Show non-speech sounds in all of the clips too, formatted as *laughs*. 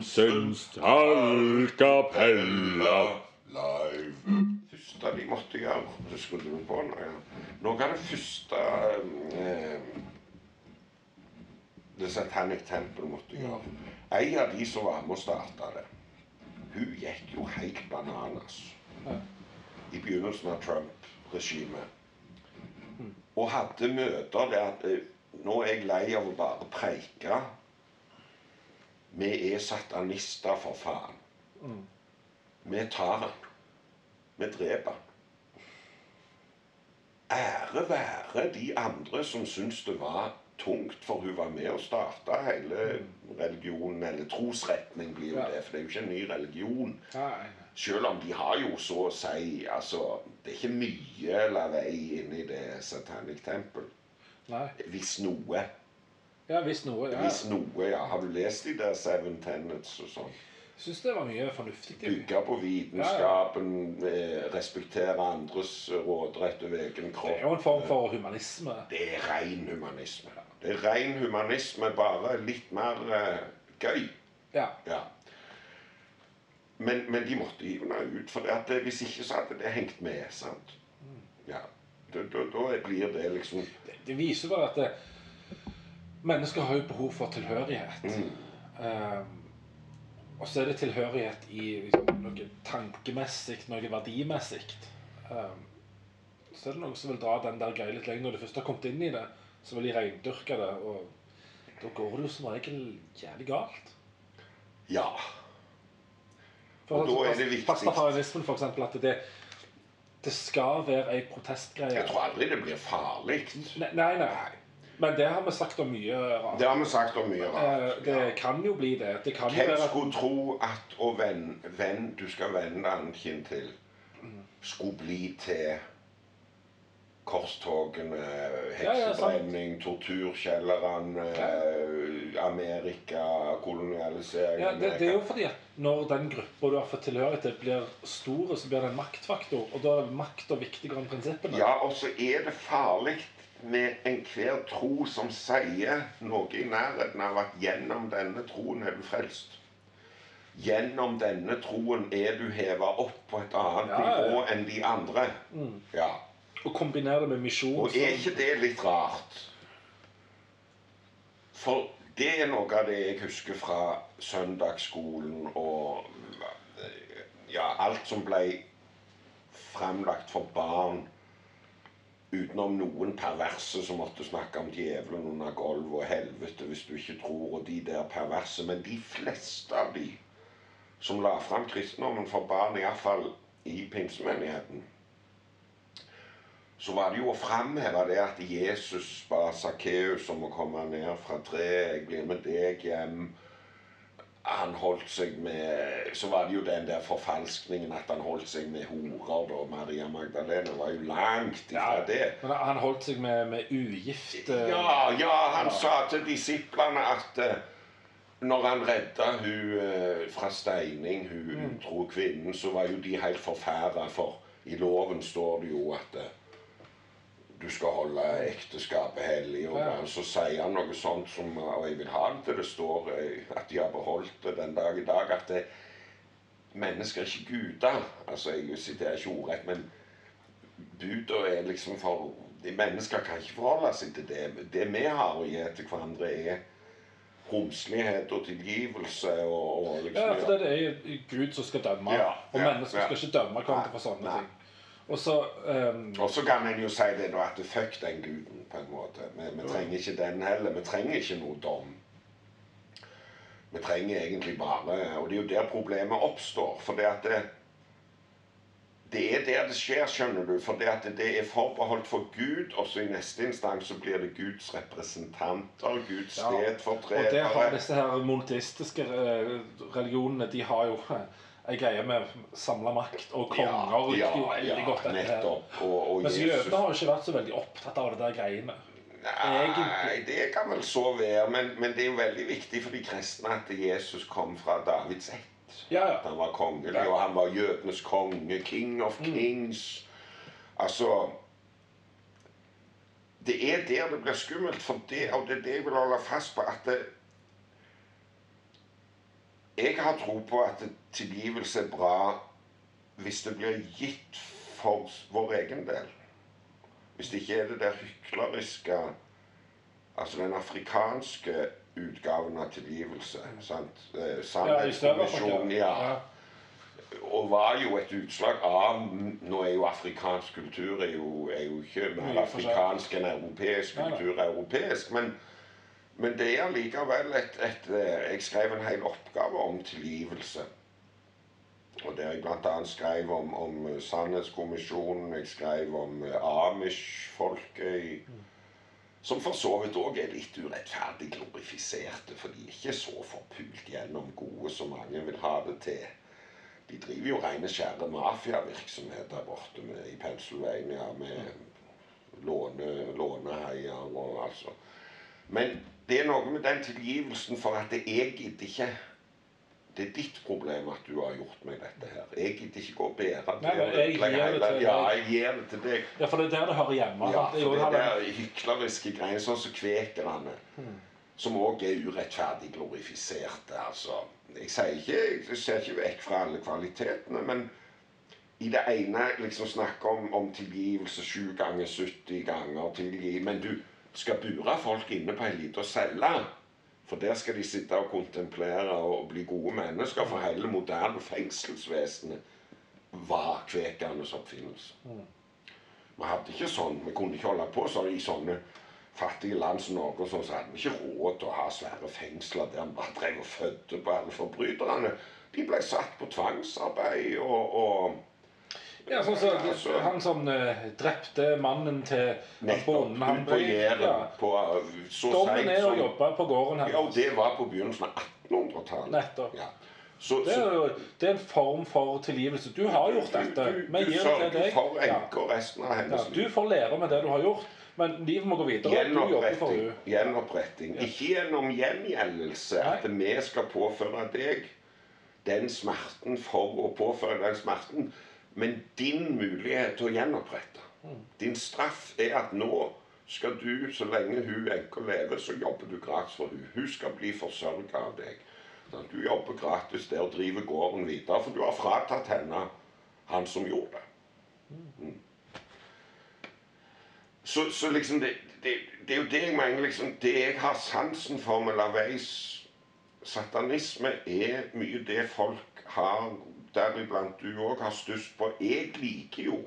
Johansens tallkapella live. første de måtte gjøre Det skulle du på nå, ja. Noe av det første eh, The Satanic Temple måtte gjøre En av de som var med å starte det, hun gikk jo helt bananas i begynnelsen av Trump-regimet. Og hadde møter der at eh, Nå er jeg lei av å bare preike. Vi er satanister, for faen. Vi tar han. Vi dreper han. Ære være de andre som syns det var tungt, for hun var med og starta hele religionen, eller trosretning blir jo Ja. det, for det er jo ikke en ny religion. Nei. Selv om de har jo så å si altså, Det er ikke mye eller vei inn i det Satanic Temple. Hvis noe. Ja, hvis noe. Ja. Hvis noe, ja. Har du lest de der Seven Tenets og sånn? Syns det var mye fornuftig. Bygge på vitenskapen, eh, respektere andres råderett over egen Det kropp. er jo en form for humanisme. Det er ren humanisme. Det er ren humanisme, bare litt mer eh, gøy. Ja. Ja. Men, men de måtte hive henne ut, for at det, hvis ikke så hadde det hengt med. sant? Ja. Da, da, da blir det liksom Det, det viser bare at det, mennesker har jo behov for tilhørighet. mm, Um, og så er det tilhørighet i liksom, noe tankemessig, noe verdimessig. Um, så er det noen som vil dra den der greia litt lenger. Når de først har kommet inn i det, så vil de reindyrke det. Og da går det jo som regel jævlig galt. Ja. For Og da er det viktig- Pastafarianismen, for eksempel, at det, det skal være ei protestgreie. Jeg tror aldri det blir farlig. Nei, nei, nei. Men det har vi sagt om mye rart. Det har vi sagt om mye Eh, rart. Det Ja. kan jo bli det. Det kan Hvem skulle tro at å vende, venn du skal vende kinn til, skulle bli til korstogene, Ja, ja, heksebrenning, torturkjellerne, eh, Amerika, ja, det, det er jo fordi at når den gruppa du har fått tilhørighet til, blir stor, så blir det en maktfaktor. Og da er makta viktigere enn prinsippene. Ja, og så er det farlig med enhver tro som sier noe i nærheten av at gjennom denne troen er du frelst. Gjennom denne troen er du heva opp på et annet Ja, nivå enn de andre. Ja. Og kombinere det med misjon. Og er ikke det litt rart? For det er noe av det jeg husker fra søndagsskolen og ja, alt som ble fremlagt for barn utenom noen perverse som måtte snakke om djevelen under gulvet og helvete hvis du ikke tror, og de der perverse. Men de fleste av de som la fram kristendommen for barn, iallfall i pinsemenigheten, så var det jo å framheve det at Jesus ba Sakkeus om å komme ned fra treet. 'Jeg blir med deg hjem.' Han holdt seg med Så var det jo den der forfalskningen at han holdt seg med horer. da. Maria Magdalena var jo langt ifra Ja, det. Men han holdt seg med, med ugifte Ja, ja, han sa til disiplene at eh, når han redda hun eh, fra steining, hun utro kvinnen, så var jo de helt forferda, for i loven står det jo at eh, du skal holde ekteskapet hellig. Og Ja. så sier han noe sånt som Og jeg vil ha det til det står eh, at de har beholdt det den dag i dag. At det, mennesker er ikke guder. Altså, jeg siterer ikke ordrett, men buda er liksom for de Mennesker kan ikke forholde seg til det. Det vi har å gi til hverandre, er romslighet og tilgivelse og, og liksom Ja, for det er Gud som skal dømme. Ja, og mennesker ja. skal ikke dømme hverandre for sånne Nei. ting. Og så um... Kan en jo si det at at fuck den guden, på en måte. Vi, vi trenger ikke den heller. Vi trenger ikke noe dom. Vi trenger egentlig bare Og det er jo der problemet oppstår. For det at det, det er der det skjer, skjønner du. For det at det er forbeholdt for Gud, og så i neste instans så blir det Guds representanter, Guds Ja, Og det har disse her monoteistiske eh, religionene De har jo eh, ei greie med samla makt og konger. og ja, veldig ja, godt nettopp. Og, og Mens jødene har jo ikke vært så veldig opptatt av det der greiene. Nei, det kan vel så være, men, men det er jo veldig viktig for de kristne at Jesus kom fra Davids ett. Ja, ja. At han var kongelig, og han var jødenes konge. King of kings. Altså Det er der det blir skummelt, for det, og det er det jeg vil holde fast på. at det, Jeg har tro på at tilgivelse er bra hvis det blir gitt for vår egen del. Hvis det ikke er det der hykleriske Altså den afrikanske utgaven av tilgivelse. sant? Eh, Sannhetskommisjonen, ja. Og var jo et utslag av Nå er jo afrikansk kultur er jo, er jo ikke mer afrikansk enn europeisk kultur er europeisk. Men, men det er allikevel et, et eh, Jeg skrev en hel oppgave om tilgivelse. Og der jeg bl.a. skrev om, om eh, Sannhetskommisjonen, jeg skrev om eh, Amish-folket som for så vidt òg er litt urettferdig glorifiserte, for de er ikke så forpult gjennom gode som mange vil ha det til. De driver jo rene skjære mafiavirksomhet der borte med, i Pennsylvania med låne, låneheier og altså Men det er noe med den tilgivelsen for at jeg gidder ikke Det er ditt problem at du har gjort meg dette her. Jeg gidder ikke gå og bære det. Jeg gir det til til Ja, deg. jeg gir det til deg. Ja, for det er der det hører hjemme. Ja, for det, det er der hykleriske greiene, sånn som kvekerne, som òg er urettferdig glorifiserte. altså. Jeg sier ikke, jeg ser ikke vekk fra alle kvalitetene, men i det ene liksom snakke om, om tilgivelse sju ganger 70 ganger tilgi, men du skal bure folk inne på ei lita celle. For der skal de sitte og kontemplere og bli gode mennesker. For hele moderne fengselsvesenet var kvekernes oppfinnelse. Vi hadde ikke sånn, vi kunne ikke holde på sånn i sånne fattige land som Norge, sånn, så hadde vi ikke råd til å ha svære fengsler der vi bare drev og fødte på alle forbryterne. De ble satt på tvangsarbeid og, og Ja, sånn som Altså- Han som uh, drepte mannen til bonden han Jæren ja. på uh, så Dommen er å jobbe på gården Ja, og det var på begynnelsen av 1800-tallet. Nettopp. Ja. Så, Det er så jo det er en form for tilgivelse. Du har gjort dette. du, du, du sørger det for enka resten av Ja, hennes du får lære med det du har gjort, men livet må gå videre. Gjenoppretting. Gjenoppretting. Ja. Ikke gjennom gjengjeldelse, at vi skal påføre deg den smerten for å påføre den smerten, men din mulighet til å gjenopprette. Din straff er at nå skal du, så lenge hun enka lever, så jobber du gratis for hun. Hun skal bli forsørga av deg. Sånn Du jobber gratis der og driver gården videre, for du har fratatt henne han som gjorde det. Så, så liksom det, det, det er jo det jeg mener liksom, Det jeg har sansen for med LaVeis satanisme, er mye det folk har, deriblant du òg, har størst på. Jeg liker jo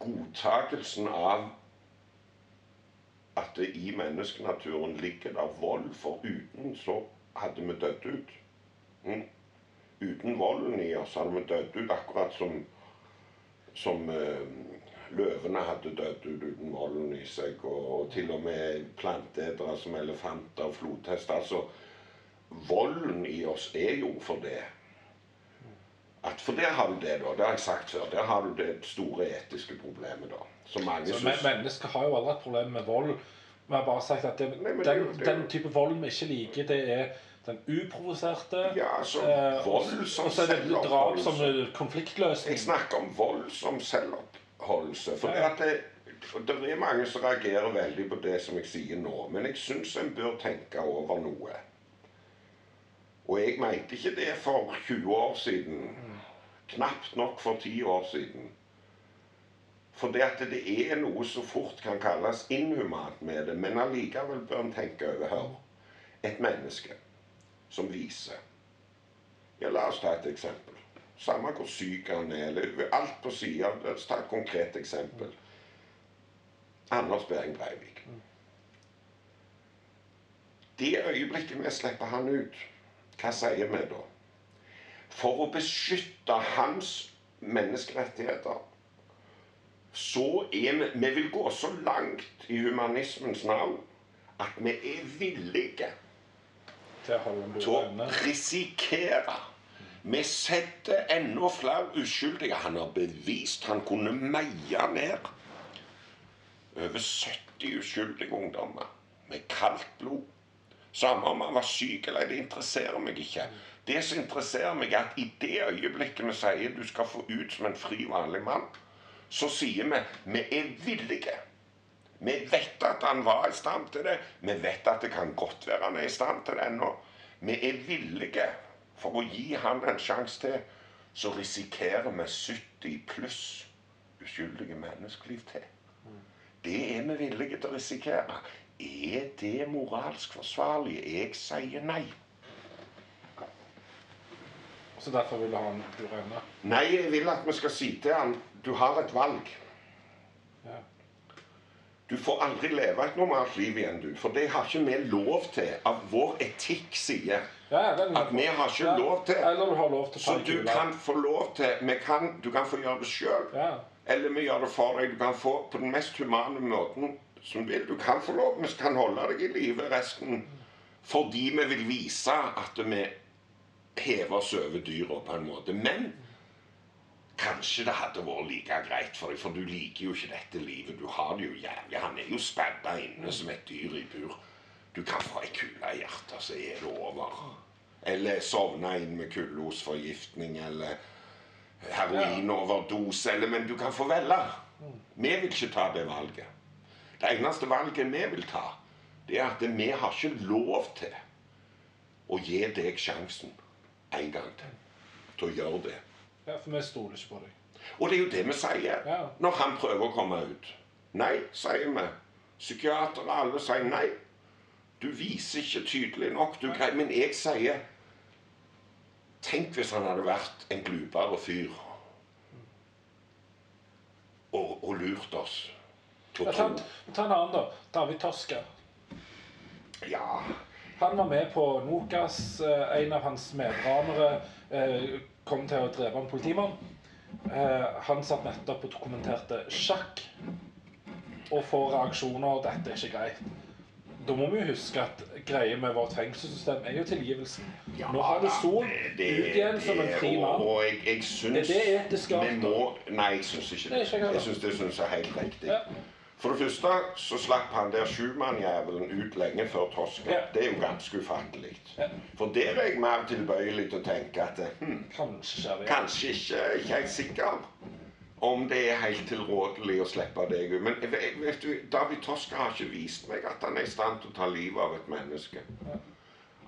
godtakelsen av at det i menneskenaturen ligger der vold, for uten så hadde vi dødd ut. Mm. Uten volden i oss hadde vi dødd ut, akkurat som som eh, løvene hadde dødd ut uten volden i seg, og, og til og med planteetere som elefanter og flodhester. Altså, volden i oss er jo for det. At for der har du det, da. Det har jeg sagt før. Der har du det store etiske problemet, da. Som mange Så, syns men, mennesker har jo aldri et problem med vold. Vi har bare sagt at det, Nei, det den, det er den type vold vi ikke liker, det er den uprovoserte. Ja, altså eh, vold som og så er det drap som konfliktløsning. Jeg snakker om vold som selvoppholdelse. For Ja. det, det, det er mange som reagerer veldig på det som jeg sier nå. Men jeg syns en bør tenke over noe. Og jeg mente ikke det for 20 år siden. Knapt nok for 10 år siden. For det at det er noe som fort kan kalles inhumant med det. Men allikevel bør en tenke over her. Et menneske som viser Ja, la oss ta et eksempel. Samme hvor syk han er, eller alt på sida. La oss ta et konkret eksempel. Anders Behring Breivik. Det øyeblikket vi slipper han ut, hva sier vi da? For å beskytte hans menneskerettigheter, så er vi Vi vil gå så langt i humanismens navn at vi er villige til å risikere. Vi setter enda flere uskyldige. Han har bevist han kunne meie ned over 70 uskyldige ungdommer med kaldt blod. Samme om han var syk eller det interesserer meg ikke. Det som interesserer meg, er at i det øyeblikket vi sier du skal få ut som en fri, vanlig mann, så sier vi vi er villige Vi vet at han var i stand til det. Vi vet at det kan godt være han er i stand til det ennå. Vi er villige for å gi han en sjanse til. Så risikerer vi 70 pluss uskyldige menneskeliv til. Det er vi villige til å risikere. Er det moralsk forsvarlig? Jeg sier nei. Så derfor vil du ha han du inne. Nei, jeg vil at vi skal si til han du har et valg. Ja. Du får aldri leve et normalt liv igjen, du. For det har ikke vi lov til av vår etikk sier. Ja, At vi har ikke Ja, lov til. Eller du har lov til Så du kan få lov til kan, Du kan få gjøre det sjøl. Eller vi gjør det for deg. Du kan få på den mest humane måten som vil. Du kan få lov, vi kan holde deg i live resten fordi vi vil vise at vi hever oss over dyra på en måte. Men kanskje det hadde vært like greit for deg, for du liker jo ikke dette livet. Du har det jo jævlig. Han er jo sperra inne som et dyr i bur. Du kan få ei kule i hjertet, så er det over. Eller sovne inn med kullosforgiftning, eller heroinoverdose, eller Men du kan få velge. Vi vil ikke ta det valget. Det eneste valget vi vil ta, det er at vi har ikke lov til å gi deg sjansen en gang til til å gjøre det. ja, for vi stoler ikke på deg. Og det er jo det vi sier Ja. når han prøver å komme ut. Nei, sier vi. Psykiatere alle sier nei. Du viser ikke tydelig nok. Du greier. Men jeg sier Tenk hvis han hadde vært en glupere fyr og, og lurt oss Ja, ta, ta en annen, da. David Toska. Ja, Han var med på Nokas. eh, En av hans medranere eh, kom til å drepe en politimann. Eh, Han satt nettopp og dokumenterte sjakk. Og får reaksjoner 'Dette er ikke greit'. Da må vi jo huske at greia med vårt fengselssystem er jo tilgivelsen. Ja, Nå har du Sol ut igjen som en fri mann. og jeg, jeg syns Er det etisk galt, Nei, jeg syns ikke det. jeg syns det synes er helt riktig. Ja. For det første så slapp han der sjumannjævelen ut lenge før Tosca. Ja. Det er jo ganske ufattelig. Ja. For der er jeg mer tilbøyelig til å tenke at hm, Kanskje kanskje ikke, ikke helt sikker om det er helt tilrådelig å slippe deg ut. Men vet du, David Tosca har ikke vist meg at han er i stand til å ta livet av et menneske.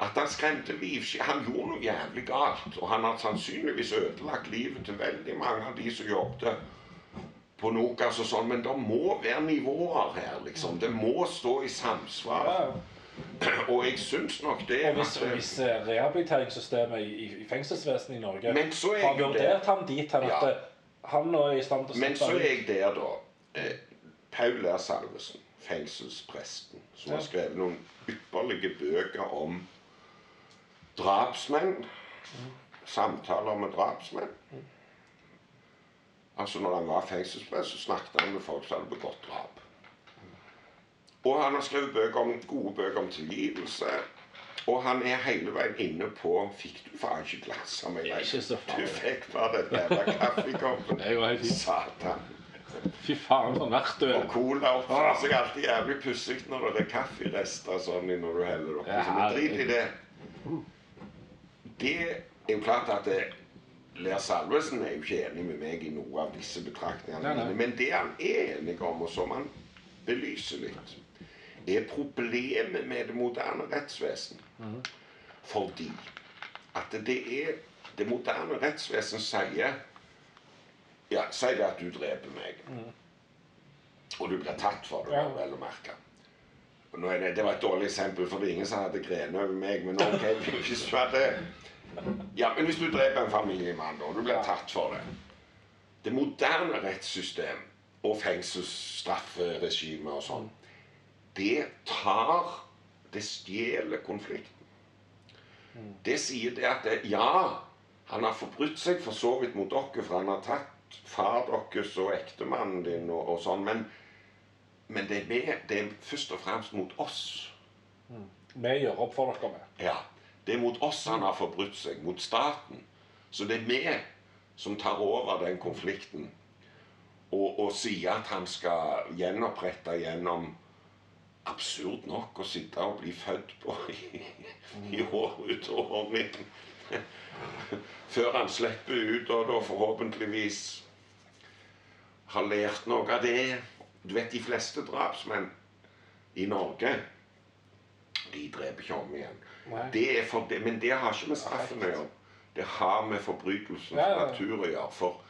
At han skremte liv Han gjorde noe jævlig galt. Og han har sannsynligvis ødelagt livet til veldig mange av de som jobbet på Nokas og sånn. Men det må være nivåer her, liksom. Det må stå i samsvar. Ja. *clears throat* Og jeg syns nok det Og hvis, at- hvis eh, rehabiliteringssystemet i, i, fengselsvesenet i Norge Men så er har vurdert han dit hen at Ja. eh, han er i stand til å Men så er jeg der, da. Eh, Paul R. Salvesen, fengselspresten, som har skrevet noen ypperlige bøker om drapsmenn. Samtaler med drapsmenn. Altså Når han var fengselsprest, så snakket han med folk som hadde begått drap. Og han har skrevet bøker om, gode bøker om tilgivelse. Og han er hele veien inne på Fikk du faen ikke glass av meg? Ikke så Du fikk bare den jævla kaffekoppen. Det. Satan. Fy faen, du verktøy. Og cola oppfører seg alltid jævlig pussig når det er kafferester sånn når du heller oppi. Så vi drit i det. Det er jo klart at det, Ler Salvesen er jo ikke enig med meg i noe av disse betraktningene. Nei, nei. Men det han er enig om, og som han belyser litt, er problemet med det moderne rettsvesen. Fordi at det er Det moderne rettsvesen sier Ja, si det at du dreper meg. Og du blir tatt for det, Ja. vel å merke. Er det, det var et dårlig eksempel, for det er ingen som hadde grenet over meg. Men ok, *laughs* hvis du hadde Ja, men hvis du dreper en familiemann, og du blir tatt for det Det moderne rettssystem og fengselsstrafferegime og sånn, det tar Det stjeler konflikten. Det sier det at det, ja, han har forbrutt seg for så vidt mot dere, for han har tatt far deres og ektemannen din og, og sånn, men, men det, er med, det er først og fremst mot oss. Vi gjør opp for dere med. Ja, Det er mot oss han har forbrutt seg, mot staten. Så det er vi som tar over den konflikten og, og sier at han skal gjenopprette gjennom absurd nok å sitte og bli født på *laughs* i, i år ut og år inn. *laughs* Før han slipper ut og da forhåpentligvis har lært noe av det. Du vet, de fleste drapsmenn i Norge De dreper ikke om igjen. Det det, men det har ikke med straffen å gjøre. Det har med forbrytelsens Ja, ja, natur å gjøre. For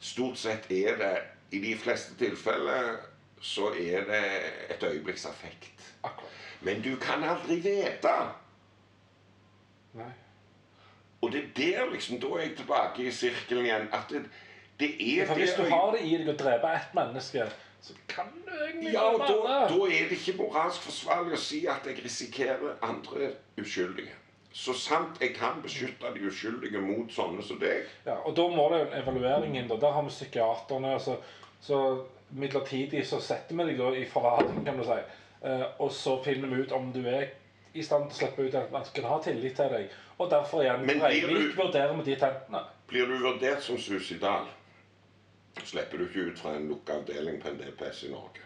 stort sett er det I de fleste tilfeller så er det et øyeblikks affekt. Men du kan aldri vite. Nei. Og det er der liksom, Da er jeg tilbake i sirkelen igjen. At det, det er For hvis du har det i deg å drepe ett menneske, så kan du egentlig Ja, og da, da er det ikke moralsk forsvarlig å si at jeg risikerer andre uskyldige. Så sant jeg kan beskytte de uskyldige mot sånne som deg. Ja, og da må det en evaluering inn. da. Der har vi psykiaterne. Så, så midlertidig så setter vi deg da i forvaring, kan du si. Eh, og så finner vi ut om du er i stand til å slippe ut at man skal ha tillit til deg. Og derfor igjen Breivik vurderer vi de tentene. Blir du vurdert som suicidal, slipper du ikke ut fra en lukka avdeling på en DPS i Norge.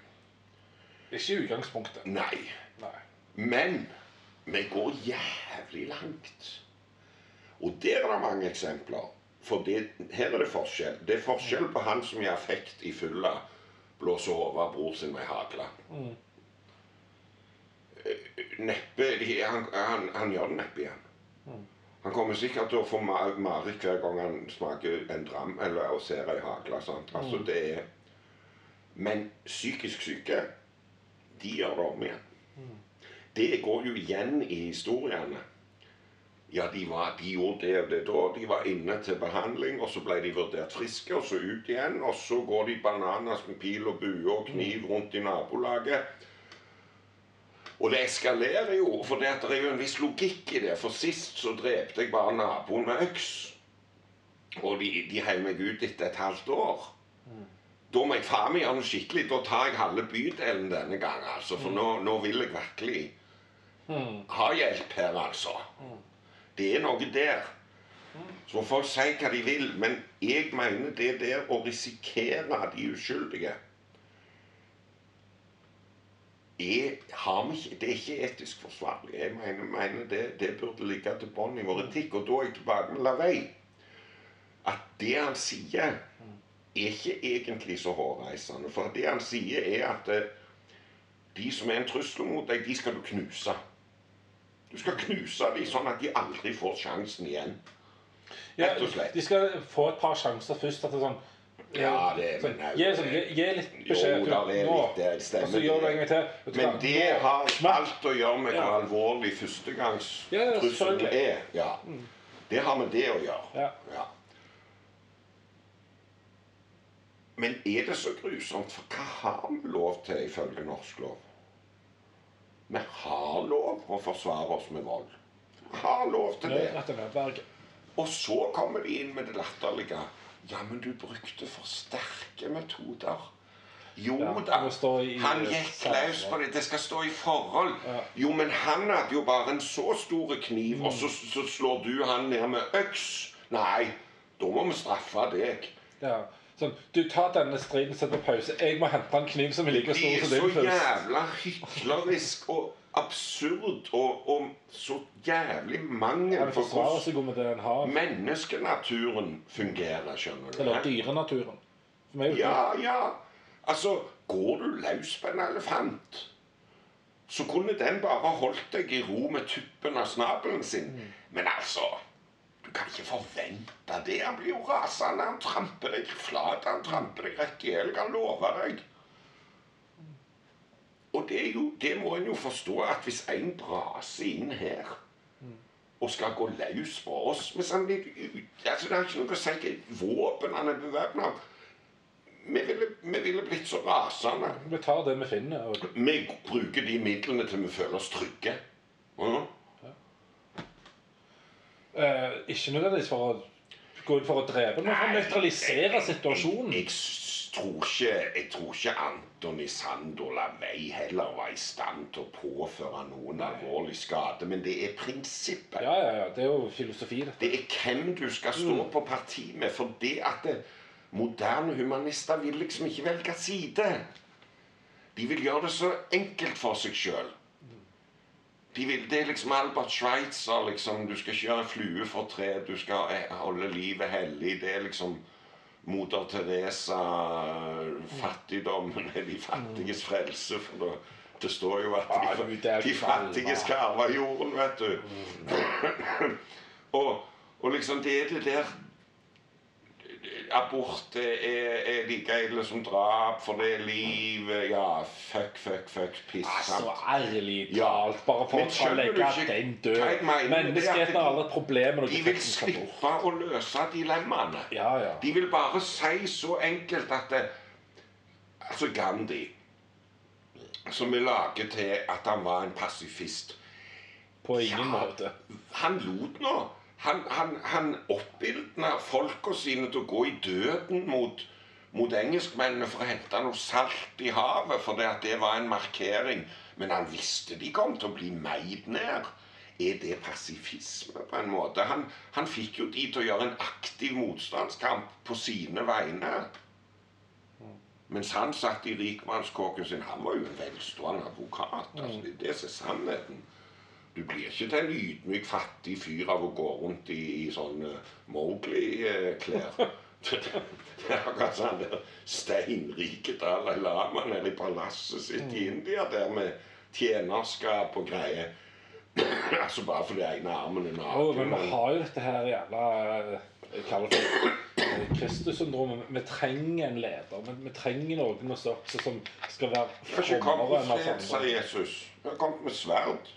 Ikke i utgangspunktet. Nei. Nei. Men vi går jævlig langt. Og der er det mange eksempler. For det, her er det forskjell. Det er forskjell på han som i affekt i fylla blåser hodet av bror sin med hagle. Mm. Eh, Neppe han, han, han gjør det neppe igjen. Mm. Han kommer sikkert til å få ma- mareritt hver gang han smaker en dram eller og ser ei hagle. sant? Altså, Mm. det er Men psykisk syke, de gjør det om igjen. Det går jo igjen i historiene. Ja, de, var, de gjorde det og det da. De var inne til behandling, og så ble de vurdert friske, og så ut igjen. Og så går de bananas med pil og bue og kniv rundt i nabolaget. Og det eskalerer jo, for det, er jo en viss logikk i det. For sist så drepte jeg bare naboen med øks. Og de, de heiv meg ut etter et halvt år. Da må jeg faen meg gjøre noe skikkelig. Da tar jeg halve bydelen denne gangen, altså. For nå, nå vil jeg virkelig Mm. ha hjelp her, altså. Det er noe der. Så folk si hva de vil, men jeg mener det der å risikere de uskyldige er, ikke, Det er ikke etisk forsvarlig. Jeg mener, mener det, det burde ligge til bånn i vår etikk. Og da er jeg tilbake med Lavey. At det han sier, er ikke egentlig så hårreisende. For det han sier, er at eh, de som er en trussel mot deg, de skal du knuse. Du skal knuse dem sånn at de aldri får sjansen igjen. Ja, Rett og slett. de skal få et par sjanser først. at det er sånn Ja, det er, men, gi, sånn, gi, gi litt Jo, beskjed. det er litt det, stemmer så gjør du det. til. Men det har alt å gjøre med hvor alvorlig ja, førstegangstrusselen er. Ja. Det har med det å gjøre. Ja. Men er det så grusomt? For hva har vi lov til ifølge norsk lov? Vi har lov å forsvare oss med vold. Vi har lov til det. Og så kommer de inn med det latterlige. Ja, men du brukte for sterke metoder. Jo da, i- han gikk løs på det. Det skal stå i forhold. Ja. Jo, men han hadde jo bare en så stor kniv, og så, Mm. så slår du han ned med øks. Nei, da må vi straffe deg. Ja. Sånn, du tar denne striden, setter pause. Jeg må hente en kniv som er like stor som din. Det er så jævla hyklerisk og absurd og, og så jævlig mangel på hvordan menneskenaturen fungerer, skjønner du. Eller dyrenaturen. Ja, ja. Altså, går du løs på en elefant, så kunne den bare holdt deg i ro med tuppen av snabelen sin. Men altså Du kan ikke forvente det. Han blir jo rasende. Han tramper deg flat. Han tramper deg rett i hjel. Kan love deg. Og det, jo, det må en jo forstå at hvis en braser inn her og skal gå løs på oss hvis han blir ut, altså Det er ikke noe å si hvilket våpen han er bevæpna av. Vi ville, vi ville blitt så rasende. Vi tar det vi finner. Og Vi bruker de midlene til vi føler oss trygge. Mhm. Eh, ikke nødvendigvis for å gå inn for å drepe, men for å nøytralisere situasjonen. Jeg, s- tror ikke, jeg tror ikke Antony Sandola Vei heller var i stand til å påføre noen alvorlig skade, men det er prinsippet. Ja, ja, ja. Det er jo filosofi, dette. Det er hvem du skal stå på parti med. For det at det, moderne humanister vil liksom ikke velge side. De vil gjøre det så enkelt for seg sjøl. De vil, det er liksom Albert Schweitzer. liksom, Du skal ikke gjøre flue for tre. Du skal eh, holde livet hellig. Det er liksom Moder Teresa, fattigdommen *laughs* er de fattiges frelse. For det, det står jo at de, de fattige skal arve jorden, vet du. *coughs* og, og liksom det er det der Abort er, er like ille som drap, for det er liv Ja, fuck, fuck, fuck, piss. Altså, ærlig Ja. talt, bare for å legge at den dør. Menneskeheten har de- aldri et problem med De vil slippe å løse dilemmaene. Ja, ja. De vil bare si så enkelt at det, Altså Gandhi, som vi lager til at han var en pasifist På ingen Ja. måte. Han lot nå. Han, han, han oppildna folka sine til å gå i døden mot, mot engelskmennene for å hente noe salt i havet, fordi at det var en markering. Men han visste de kom til å bli meid ned. Er det pasifisme, på en måte? Han, han fikk jo de til å gjøre en aktiv motstandskamp på sine vegne. Mens han satt i rikmannskåken sin. Han var jo en velstående advokat. altså Det er det som er sannheten. Du blir ikke til en ydmyk, fattig fyr av å gå rundt i, i sånne Mowgli-klær. *laughs* Det er akkurat sånn der steinrike Dalai Lama nede i palasset sitt i India der med tjenerskap og greier. *clears throat* altså bare fordi ene armen er Jo, men vi har jo dette her jævla eh, Jeg kaller det for eh, Kristus-syndromet. Vi trenger en leder. Vi, vi trenger noen også, som skal være ikke kommet med fred, sa Jesus. Vi har kommet med sverd.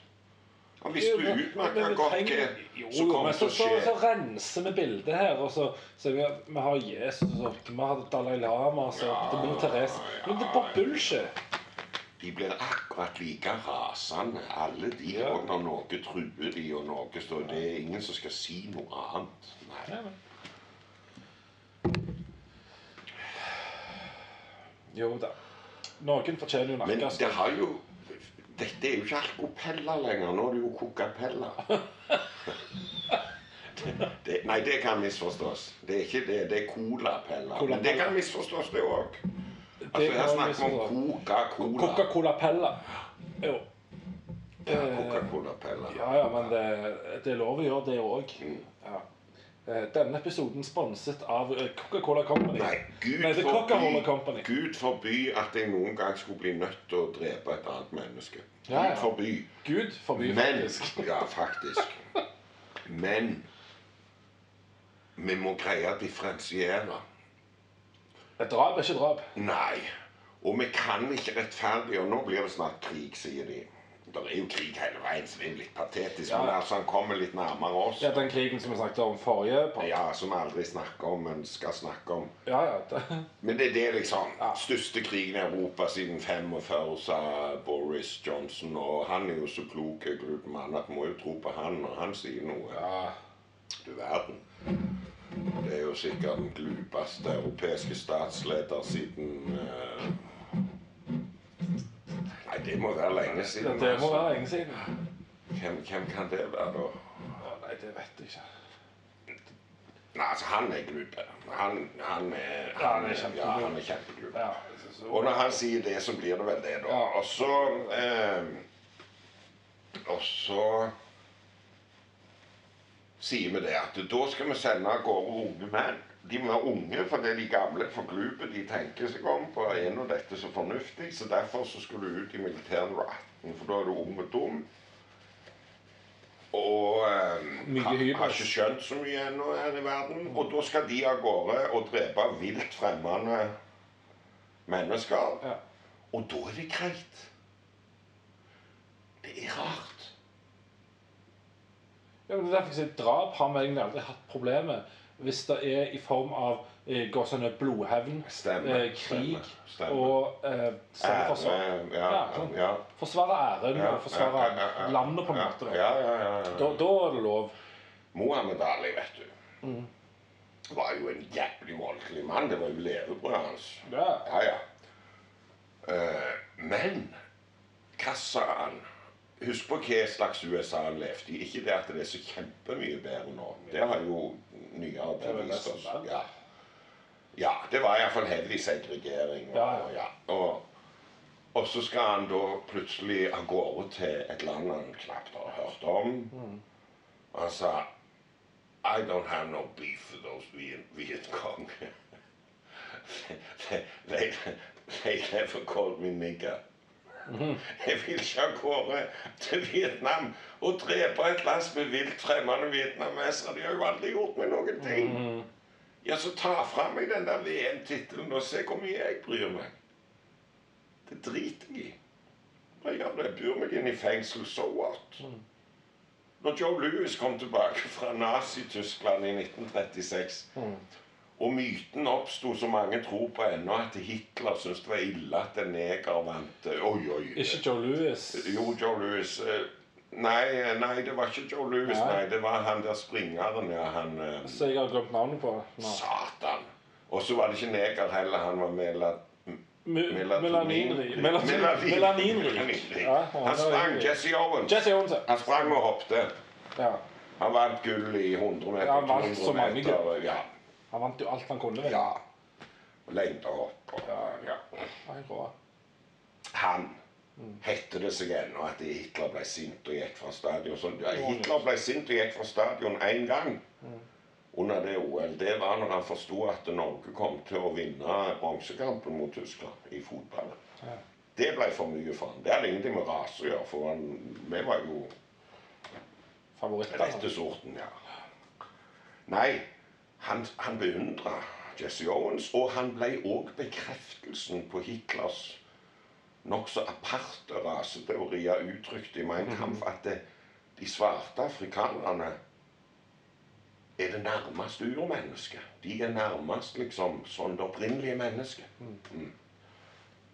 Han hvis Jo, men- men utmerket vi godt hva Jo, som jo, men til så, å skje så renser vi bildet her. Og så, så vi, vi har Jesus, og så, vi har Dalai Lama så Ja, det blir Therese. Men det er bare bullshit. De blir akkurat like rasende, alle de, Ja. og når noe truer de, og noe står Det er ingen som skal si noe annet. Nei. Ja. Jo da. Noen fortjener jo Men det har jo Dette er jo ikke alkopella lenger. Nå er det jo coca-pella. Det, nei, det kan misforstås. Det er ikke det. Det er cola-pella. Cola Men det kan misforstås, det òg. Altså, her snakker vi om. Coca-Cola. Coca-Cola Pella. Jo. Ja, Coca-Cola-pella. Ja, ja, men det, det er lov å gjøre det òg. Mm. Ja. Eh, Denne episoden sponset av eh, Coca-Cola Company. Nei, Gud Nei, Coca-Cola Company. Gud forby at jeg noen gang skulle bli nødt til å drepe et annet menneske. Gud Ja, ja. forby. Gud forby, Men faktisk. *laughs* Ja, faktisk. Men vi må greie å differensiere. Et drap er ikke drap. Nei. Og vi kan ikke rettferdiggjøre Nå blir det snart krig, sier de. Det er jo krig hele veien, så det er jo litt patetisk. Ja. Men altså, han kommer litt nærmere oss. Ja, Den krigen som vi snakket om forrige part. Ja, Som vi aldri snakker om, men skal snakke om. Ja, ja. Det, *laughs* Men det er det liksom Ja. Største krigen i Europa siden 45, sa Boris Johnson. Og han er jo så klok og glup mann at vi må jo tro på han når han sier noe. ja. Du verden. Det er jo sikkert den glupeste europeiske statsleder siden Nei, det må være lenge siden. Det må altså. være lenge siden. Hvem, hvem kan det være, da? Nei, det vet jeg ikke. Nei, altså, han er glup. Han, han er Ja, han er kjempeglup. Ja, han er kjempeglup. Ja, så, Og når han sier det, så blir det vel det, da. Ja. Og så eh, Og så sier vi det at da skal vi sende av gårde unge menn. De må være unge fordi de gamle er for glupe. De tenker seg om på er nå dette så fornuftig. Så derfor så skulle du ut i militæret når du er 18, for da er du ung og dum. Og eh, har, har ikke skjønt så mye ennå her i verden. Og da skal de av gårde og drepe vilt fremmede mennesker. ja. Og da er det greit. Det er rart. Ja, men det er derfor jeg sier Drap har vi egentlig aldri hatt problemer hvis det er i form av eh, blodhevn, Stemmer, eh, krig stemmer, stemmer. og eh, selvforsvar. Ære, ja, Ja, sånn. ja, Forsvare æren og forsvare landet, på en måte. Da. Ja, ja, ja, ja. Da, da er det lov. Mohammed Ali, vet du, Mm. var jo en jævlig voldelig mann. Det var jo levebrødet hans. Ja. Ja, ja. Eh, men hva sa han? Husk på hva slags USA han levde i. Ikke det at det er så kjempemye bedre nå. Det har jo nyere er bevist oss. Ja. ja, det var iallfall heavy segregering. Og, Ja, ja. og, ja. Og, så skal han da plutselig av gårde til et land han knapt har hørt om. Mm. Og han sa I don't have no beef with those Viet- Vietcong. *laughs* they, they never called me nigger. Jeg vil ikke ha gårde til Vietnam og drepe et lass med vilt fremmede vietnamesere. De har jo aldri gjort meg noen ting. Ja, så ta fra meg den der VM-tittelen og se hvor mye jeg bryr meg. Det driter jeg i. Jeg bor meg inn i fengsel, so what? Når Joe Louis kom tilbake fra Nazi-Tyskland i 1936 og myten oppsto, som mange tror på ennå, at Hitler syntes det var ille at en neger vant Oi, oi. Ikke Joe Louis. Jo, Joe Louis. eh, Nei, nei, det var ikke Joe Louis. Nei. Nei, det var han der springeren, ja. Han eh, Så jeg har glemt navnet på. Nå. Satan! Og så var det ikke neger heller. Han var melat... Me- Melaninrik. Melaninrik. Ja, Han sprang. Jesse Owens. Jesse Owens. Han sprang og hoppet. ja. Han vant gull i 100 meter. Ja, han vant så mange gull. Ja. Han vant jo alt han kunne. vel? ja. og Lengdehopp og Ja. ja. Han hette det seg ennå at Hitler ble sint og gikk fra stadion. Så, ja, Hitler ble sint og gikk fra stadion én gang under det OL. Det var når han forsto at Norge kom til å vinne bronsekampen mot Tyskland i fotball. Ja. Det ble for mye for han. Det hadde ingenting med rase å gjøre, for han, vi var jo Favoritter. rette sorten, ja. Nei, han, han beundra Jesse Owens, og han ble òg bekreftelsen på Hitlers nokså aparte raseteorier uttrykt i Mein Kampf at det, de svarte afrikanerne er det nærmeste urmennesket. De er nærmest liksom sånn det opprinnelige mennesket. Mm.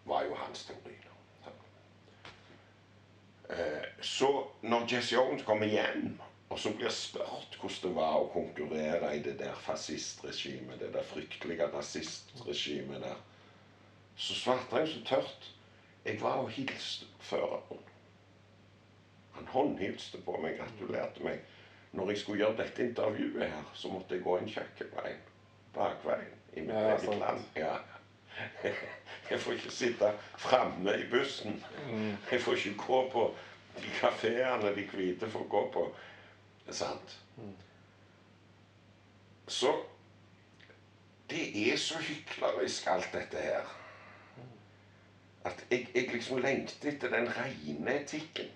Var jo hans teori. Eh, Så når Jesse Owens kommer hjem og så blir spurt hvordan det var å konkurrere i det der fascistregimet, det der fryktelige rasistregimet der, så svarte jeg så tørt Jeg var og hilste på føreren. Han håndhilste på meg, gratulerte meg. Når jeg skulle gjøre dette intervjuet her, så måtte jeg gå inn kjøkkenveien. Bakveien. I mitt Ja, eget land. Ja. *laughs* Jeg får ikke sitte framme i bussen. Jeg får ikke gå på de kafeene de hvite får gå på. Sant. Så det er så hyklerisk, alt dette her. At jeg, jeg liksom lengter etter den rene etikken.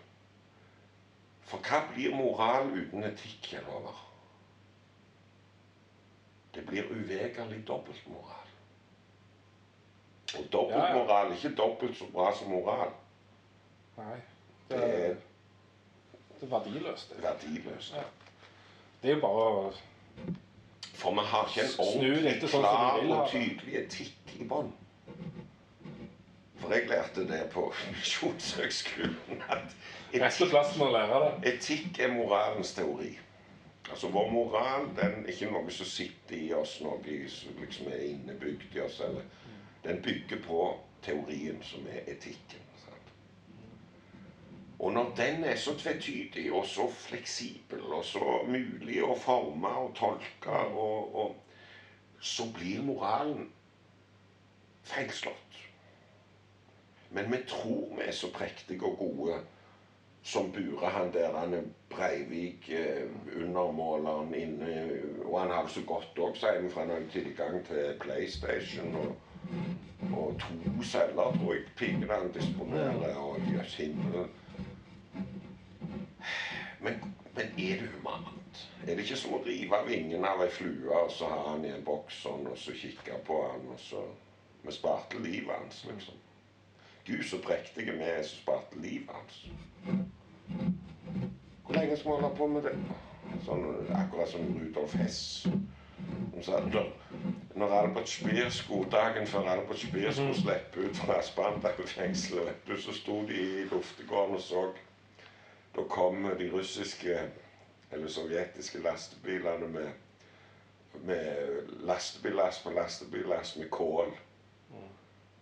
For hva blir moral uten etikk, Kjell Håvard? Det blir uvegerlig dobbeltmoral. Og dobbeltmoral er ikke dobbelt så bra som moral. Nei. Det, er det er verdiløst. Det. verdiløst. Ja. det er jo bare å For vi har ikke en ordentlig dette sånn klar vil og tydelig etikk i bånn. For jeg lærte det på *laughs* Misjonshøgskolen at etikk. Etikk er moralens teori. Altså Vår moral den er ikke noe som sitter i oss, noe som liksom er innebygd i oss. Eller. Den bygger på teorien som er etikken. Og når den er så tvetydig og så fleksibel og så mulig å forme og tolke, og, og, så blir moralen feilslått. Men vi tror vi er så prektige og gode som burer han der han er Breivik, eh, undermåleren inne Og han har det så godt òg, sier vi, for han har jo tilgang til PlayStation. Og, og to celler, tror jeg pigene han disponerer. Og jøss himmel. Men, men er det humant? Er det ikke som å rive vingen av ei flue, og så ha han i en boks sånn, og så kikke på han, og så Vi sparte livet hans, liksom. Gud, så prektige vi er som sparte livet hans. Hvor lenge skal vi holde på med det? Sånn, akkurat som Rudolf Hess. Hun sa når, når Albert Speer skulle, dagen før Albert Speer skulle slippe ut fra Spandau-fengselet, så sto de i luftegården og så Da kom de russiske eller sovjetiske lastebilene med, med lastebillass på lastebillass med kål.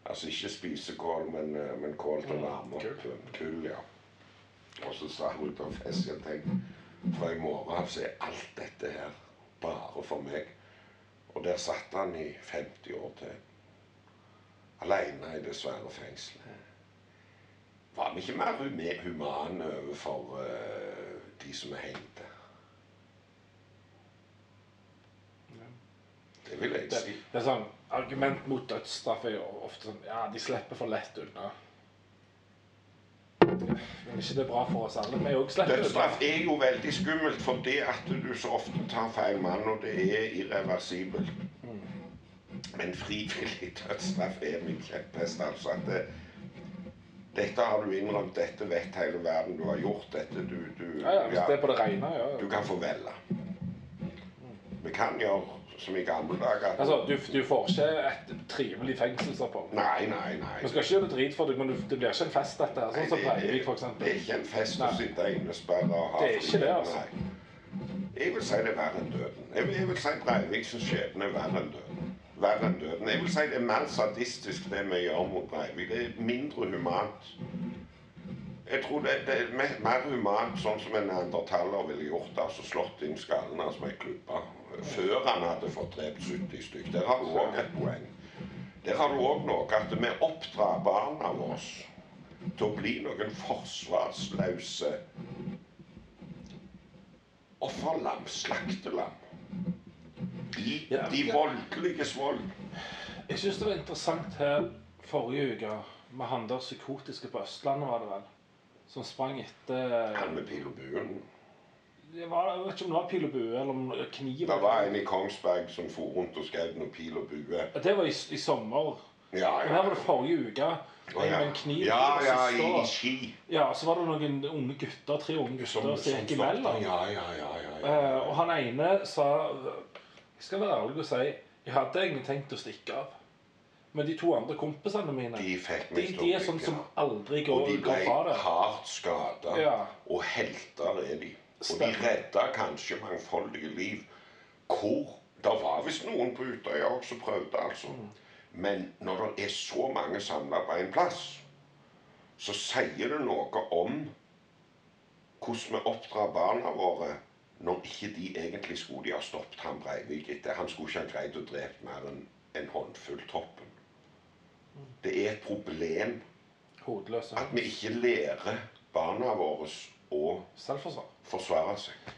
Altså ikke spisekål, men, eh, men kål til å varme opp. Kull, ja. Og så sa Rudolf fest, jeg tenkte, fra i morgen av så er alt dette her bare for meg. Og der satt han i 50 år til. Aleine i det svære fengselet. Var vi ikke mer humane overfor uh, de som er hengte? Det vil jeg Det, si. det er sånn, Argument mot dødsstraff er jo ofte sånn Ja, de slipper for lett unna. Men ikke det er bra for oss alle? Vi òg slipper Dødsstraff er jo veldig skummelt fordi at du så ofte tar feil mann, og det er irreversibelt. Men frivillig dødsstraff er min kjepphest. Altså at det, dette har du innrømt, dette vet hele verden du har gjort. Dette du, du Ja, ja, hvis det er på det rene, ja. Du kan få velge. Vi kan gjøre som i gamle dager. Altså, du, du får ikke et trivelig fengselsopphold. Nei, nei, nei. Vi skal ikke gjøre det drit for deg, men du- det blir ikke en fest, dette. her, Sånn som Breivik, for Det er ikke en fest å Nei. sitte innesperra og ha Det er ikke det, altså. Nei. Jeg vil si det er verre enn døden. Jeg vil, jeg vil si Breiviks skjebne er verre enn døden. Verre enn døden. Jeg vil si det er mer sadistisk det vi gjør mot Breivik. Det er mindre humant. Jeg tror det, det er me- mer humant sånn som en neandertaler ville gjort. altså Slått inn skallen hans med ei. Før han hadde fått drept 70 stykker. Der har du òg et poeng. Der har du òg noe at vi oppdrar barna våre til å bli noen forsvarsløse offerlam, slaktelam. I Ja, de ja. voldeliges vold. Jeg syns det var interessant her forrige uke med han der psykotiske på Østlandet, var det vel? Som sprang etter Han med pil og buen. det var, Jeg vet ikke om det var pil og bue eller om kniv. Det var en i Kongsberg som for rundt og skjøt noe pil og bue. Det var i, i sommer. Ja, Men her var det forrige uke. Ja. med en kniv. Ja, ja, i, i Ski. Ja, så var det noen unge gutter, tre unge gutter som gikk imellom. Ja, ja, ja, ja, ja, ja. og han ene sa Jeg skal være ærlig og si jeg hadde egentlig tenkt å stikke av. Men de to andre kompisene mine De fikk de, de er sånn som aldri Og går, de det. ble fra det. hardt skada. Ja. Og helter er de. Og de redda kanskje mangfoldige liv. Hvor Det var visst noen på Utøya også som prøvde, altså. Mm. Men når det er så mange samla på én plass, så sier det noe om hvordan vi oppdrar barna våre når ikke de egentlig skulle de ha stoppet han Breivik etter. Han skulle ikke ha greid å drepe mer enn en håndfull toppen. Det er et problem Hodeløse. at vi ikke lærer barna våre å forsvare seg.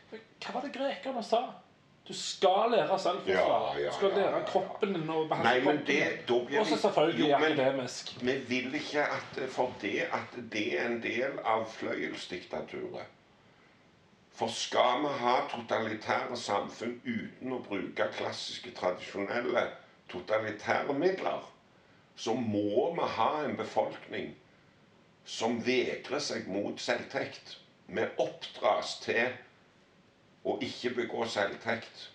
Hva var det grekerne sa? Du skal lære selvforsvar. Ja, ja, du skal lære kroppen din å behandle Nei, men det- kroppen. Og så selvfølgelig Jo, men- akademisk. Vi vil ikke at for det at det er en del av fløyelsdiktaturet. For skal vi ha totalitære samfunn uten å bruke klassiske, tradisjonelle totalitære midler, så må vi ha en befolkning som vegrer seg mot selvtekt. Vi oppdras til å ikke begå selvtekt.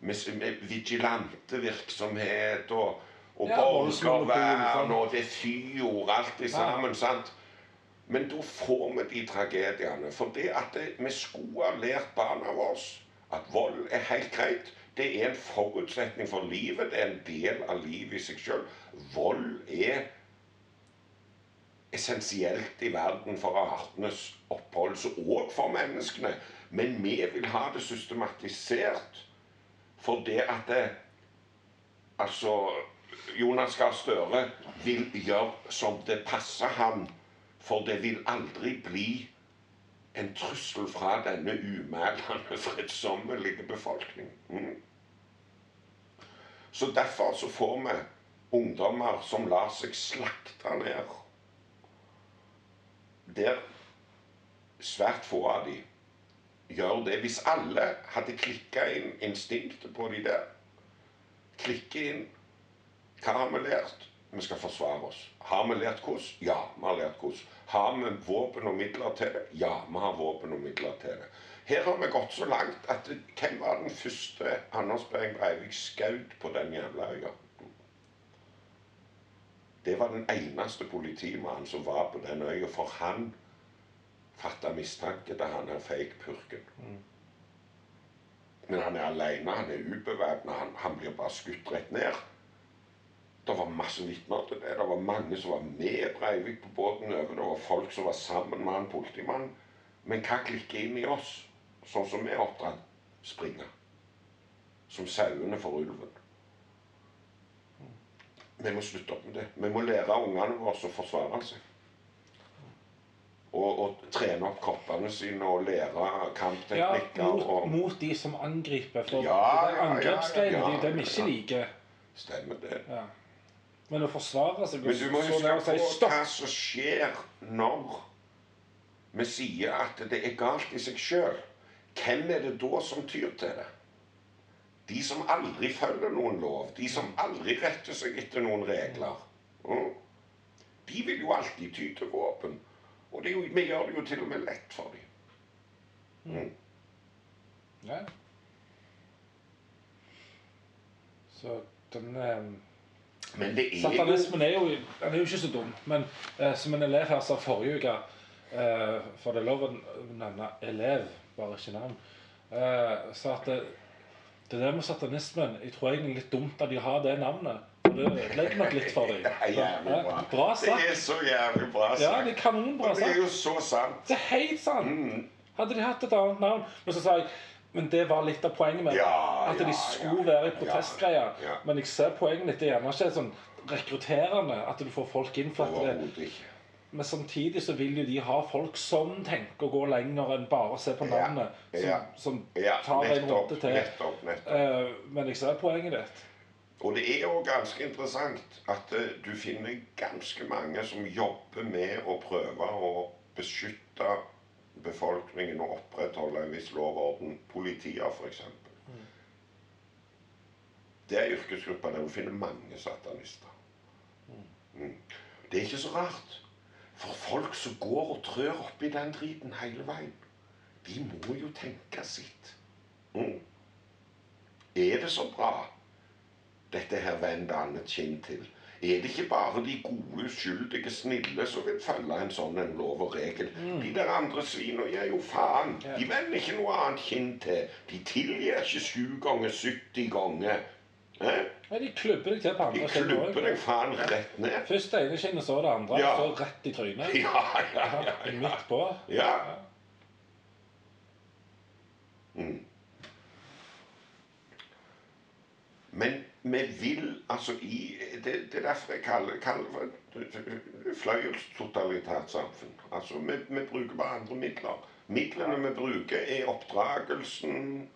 Med, vigilante virksomhet og, og Ja, borgervern og det er fyord, alt det sammen. sant? Men da får vi de tragediene. For det at det, vi skulle ha lært barna våre at vold er helt greit. Det er en forutsetning for livet. Det er en del av livet i seg sjøl. Vold er essensielt i verden for artenes oppholdelse og for menneskene. Men vi vil ha det systematisert for det at det, Altså Jonas Gahr Støre vil gjøre som det passer han, for det vil aldri bli en trussel fra denne umælende, fredsommelige befolkning. Mm. Så derfor så får vi ungdommer som lar seg slakte ned. Der svært få av de gjør det. Hvis alle hadde klikka inn instinktet på de der, klikke inn hva har vi lært? Vi skal forsvare oss. Har vi lært hvordan? Ja, vi har lært hvordan. Har vi våpen og midler til det? Ja, vi har våpen og midler til det. Her har vi gått så langt at hvem var den første Anders Behring Breivik skjøt på den jævla øya? Det var den eneste politimannen som var på den øya, for han fatta mistanke da han er fake purken. Men han er alene, han er ubevæpna, han, han blir bare skutt rett ned. Det var masse vitner til det. Det var mange som var med Breivik på båten over. Det var folk som var sammen med han politimannen. Men hva klikker inn i oss, sånn som vi er oppdratt? Springe. Som sauene for ulven. Vi må slutte opp med det. Vi må lære ungene våre å forsvare seg. Og, og trene opp kroppene sine og lære Ja, kampteknikker. mot, og mot de som angriper. For Ja, det ja, angrepsgreiene ja, de, de ikke ja. liker. Stemmer det. Ja. Men å forsvare seg Men du må jo huske på hva som skjer når vi sier at det er galt i seg sjøl. Hvem er det da som tyr til det? De som aldri følger noen lov. De som aldri retter seg etter noen regler. Mm. De vil jo alltid ty til våpen. Og det jo, vi gjør det jo til og med lett for dem. Mm. Ja. Så den eh, Men det er Satanismen er jo, den er jo ikke så dum. Men eh, som en elev her sa forrige uke eh, For det er lov å nevne elev, bare ikke navn. Eh, sa at det, det der med satanismen Jeg tror egentlig er litt dumt at de har det navnet. For det ødelegger nok litt for dem. *laughs* Det er jævlig bra. Bra Det er så jævlig bra sagt. Ja, det er kanonbra sagt. det er jo så sant. Det er helt sant. Mm. Hadde de hatt et annet navn Men så sa jeg Men det var litt av poenget med det. Ja, At de skulle være i protestgreier. Men jeg ser poenget ditt. Det er gjerne ikke sånn rekrutterende at du får folk inn. for at det. Men samtidig så vil jo de ha folk som tenker å gå lenger enn bare å se på navnet. Som, som tar en runde til. nettopp, nettopp. Eh, men jeg ser poenget ditt. Og det er jo ganske interessant at eh, du finner ganske mange som jobber med å prøve å beskytte befolkningen å opprettholde en viss lov og orden. Politiet, f.eks. Det er yrkesgrupper der du finner mange satanister. Mm. Det er ikke så rart. For folk som går og trør oppi den driten hele veien, de må jo tenke sitt. Mm. Er det så bra? dette her vend annet kinn til? Er det ikke bare de gode, uskyldige, snille som vil følge en sånn en lov og regel? De der andre svina gir jo faen. Ja. De vender ikke noe annet kinn til. De tilgir ikke sju ganger 70 ganger. Eh? Ja, de klubber deg til på De andre siden klubber deg faen rett ned. Først det ene kinnet, så det andre. Ja. Så rett i trynet. Ja, ja, ja. ja. Midt på. ja. Mm. Men vi vil altså i Det, det er derfor jeg kaller, kaller det for et fløyelstotalitært samfunn. Altså, vi, vi bruker bare andre midler. Midlene vi bruker, er oppdragelsen,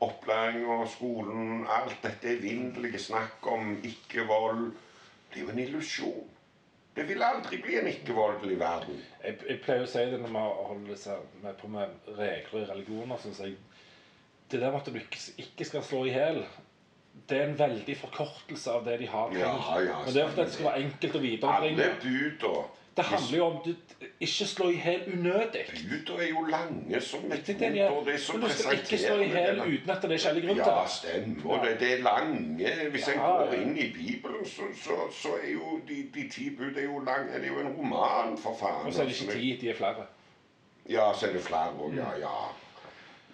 opplæringa, skolen, alt dette evinnelige snakk om ikke-vold. Det er jo en illusjon. Det vil aldri bli en ikke-voldelig verden. Jeg, jeg pleier å si det når vi holder med på med regler i religioner. syns jeg, det der med at du ikke skal slå i hjel, det er en veldig forkortelse av det de har tenkt. Ja, ja, Men det er fordi det skal være enkelt å viderebringe. Alle buda Det handler jo om du ikke slå i hjel unødig. Buda er jo lange som et det de ord, og det er så Men du skal ikke slå i hjel uten at det er skjellig grunn til Ja, stemmer. stemmer. Det, det er lange Hvis en går inn i Bibelen, så, så, så er jo de, de ti bud er jo lange. det er jo en roman, for faen. Og så er det altså. ikke ti, de er flere. Ja, så er det flere òg, ja, ja.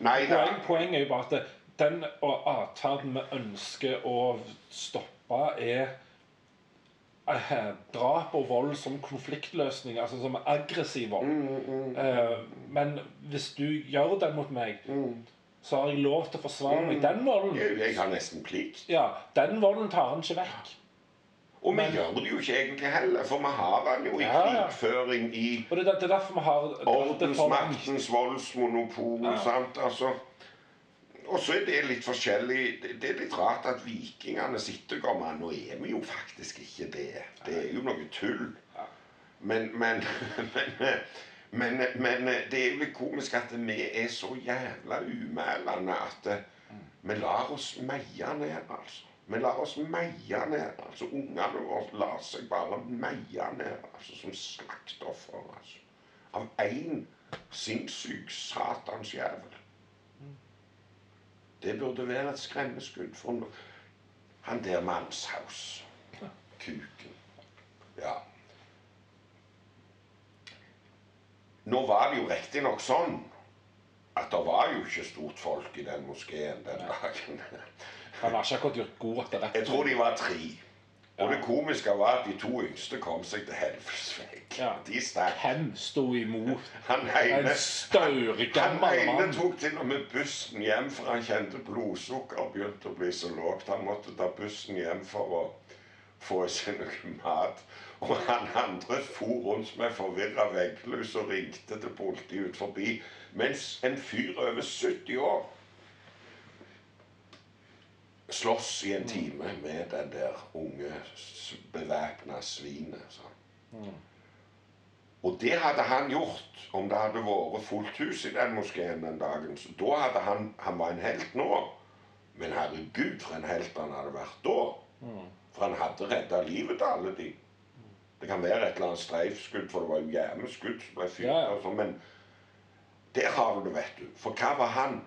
Nei. Poeng, poenget er jo bare at den atferden vi ønsker å stoppe, er eh, drap og vold som konfliktløsning, altså som aggressiv vold. Mm, Eh, men hvis du gjør den mot meg, så har jeg lov til å forsvare meg. Den volden Jeg, jeg har nesten plikt. ja, den volden tar han ikke vekk. Og vi gjør det jo ikke egentlig heller, for vi har den jo i Ja, ja. krigføring i Og det det er derfor vi har. Ordensmaktens voldsmonopol. Ja. sant, altså. Og så er det litt forskjellig det, er litt rart at vikingene sitter gammel. Nå er vi jo faktisk ikke det. Det er jo noe tull. Men, men, *laughs* men, men, men det er jo litt komisk at vi er så jævla umælende at eh, vi lar oss meie ned, altså. Vi lar oss meie ned. altså Ungene våre lar seg bare meie ned altså som slaktoffer. altså. Av én sinnssyk satans jævel. Det burde være et skremmeskudd for noe. han der Mannshaus, Kuken. Ja. Nå var det jo riktignok sånn at det var jo ikke stort folk i den moskeen den dagen. Han har ikke akkurat gjort god etterretning. Jeg tror de var tre. Og det komiske var at de to yngste kom seg til helvetes vekk. Ja. De stakk. Hvem sto imot Han en ene, han ene tok til og med bussen hjem, for han kjente blodsukkeret begynte å bli så lågt. Han måtte ta bussen hjem for å få seg noe mat. Og han andre for rundt med forvirra vegglus og ringte til politiet ut forbi. Mens en fyr over 70 år slåss i en time med den der unge bevæpna svinet. Sånn. Og det hadde han gjort om det hadde vært fullt hus i den moskeen den dagen. Så da hadde han Han var en helt nå. Men herregud, for en helt han hadde vært da. For han hadde redda livet til alle de. Det kan være et eller annet streifskudd, for det var jo hjemmeskudd som ble fyrt. Ja, ja. sånn, Men der har du det, vet du. For hva var han?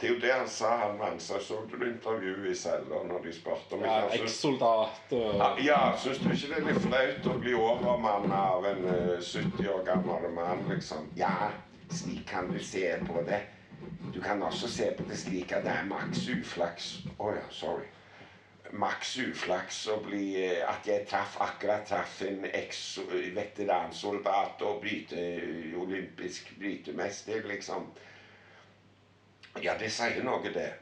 Det er jo det han sa, han Mansa. Så du intervjuet i cella når de spurte om Ja, ikke syntes- Eks-soldat og ja, ja, syns du ikke det er litt flaut å bli overmanna av en uh, 70 år gammel mann, liksom? Ja, slik kan du se på det. Du kan også se på det slik at det er maks uflaks. Å ja, sorry. Maks uflaks å bli eh, At jeg traff akkurat traff en eks-veteransoldat og bryte, olympisk brytemester, liksom. Ja, det sier noe, det.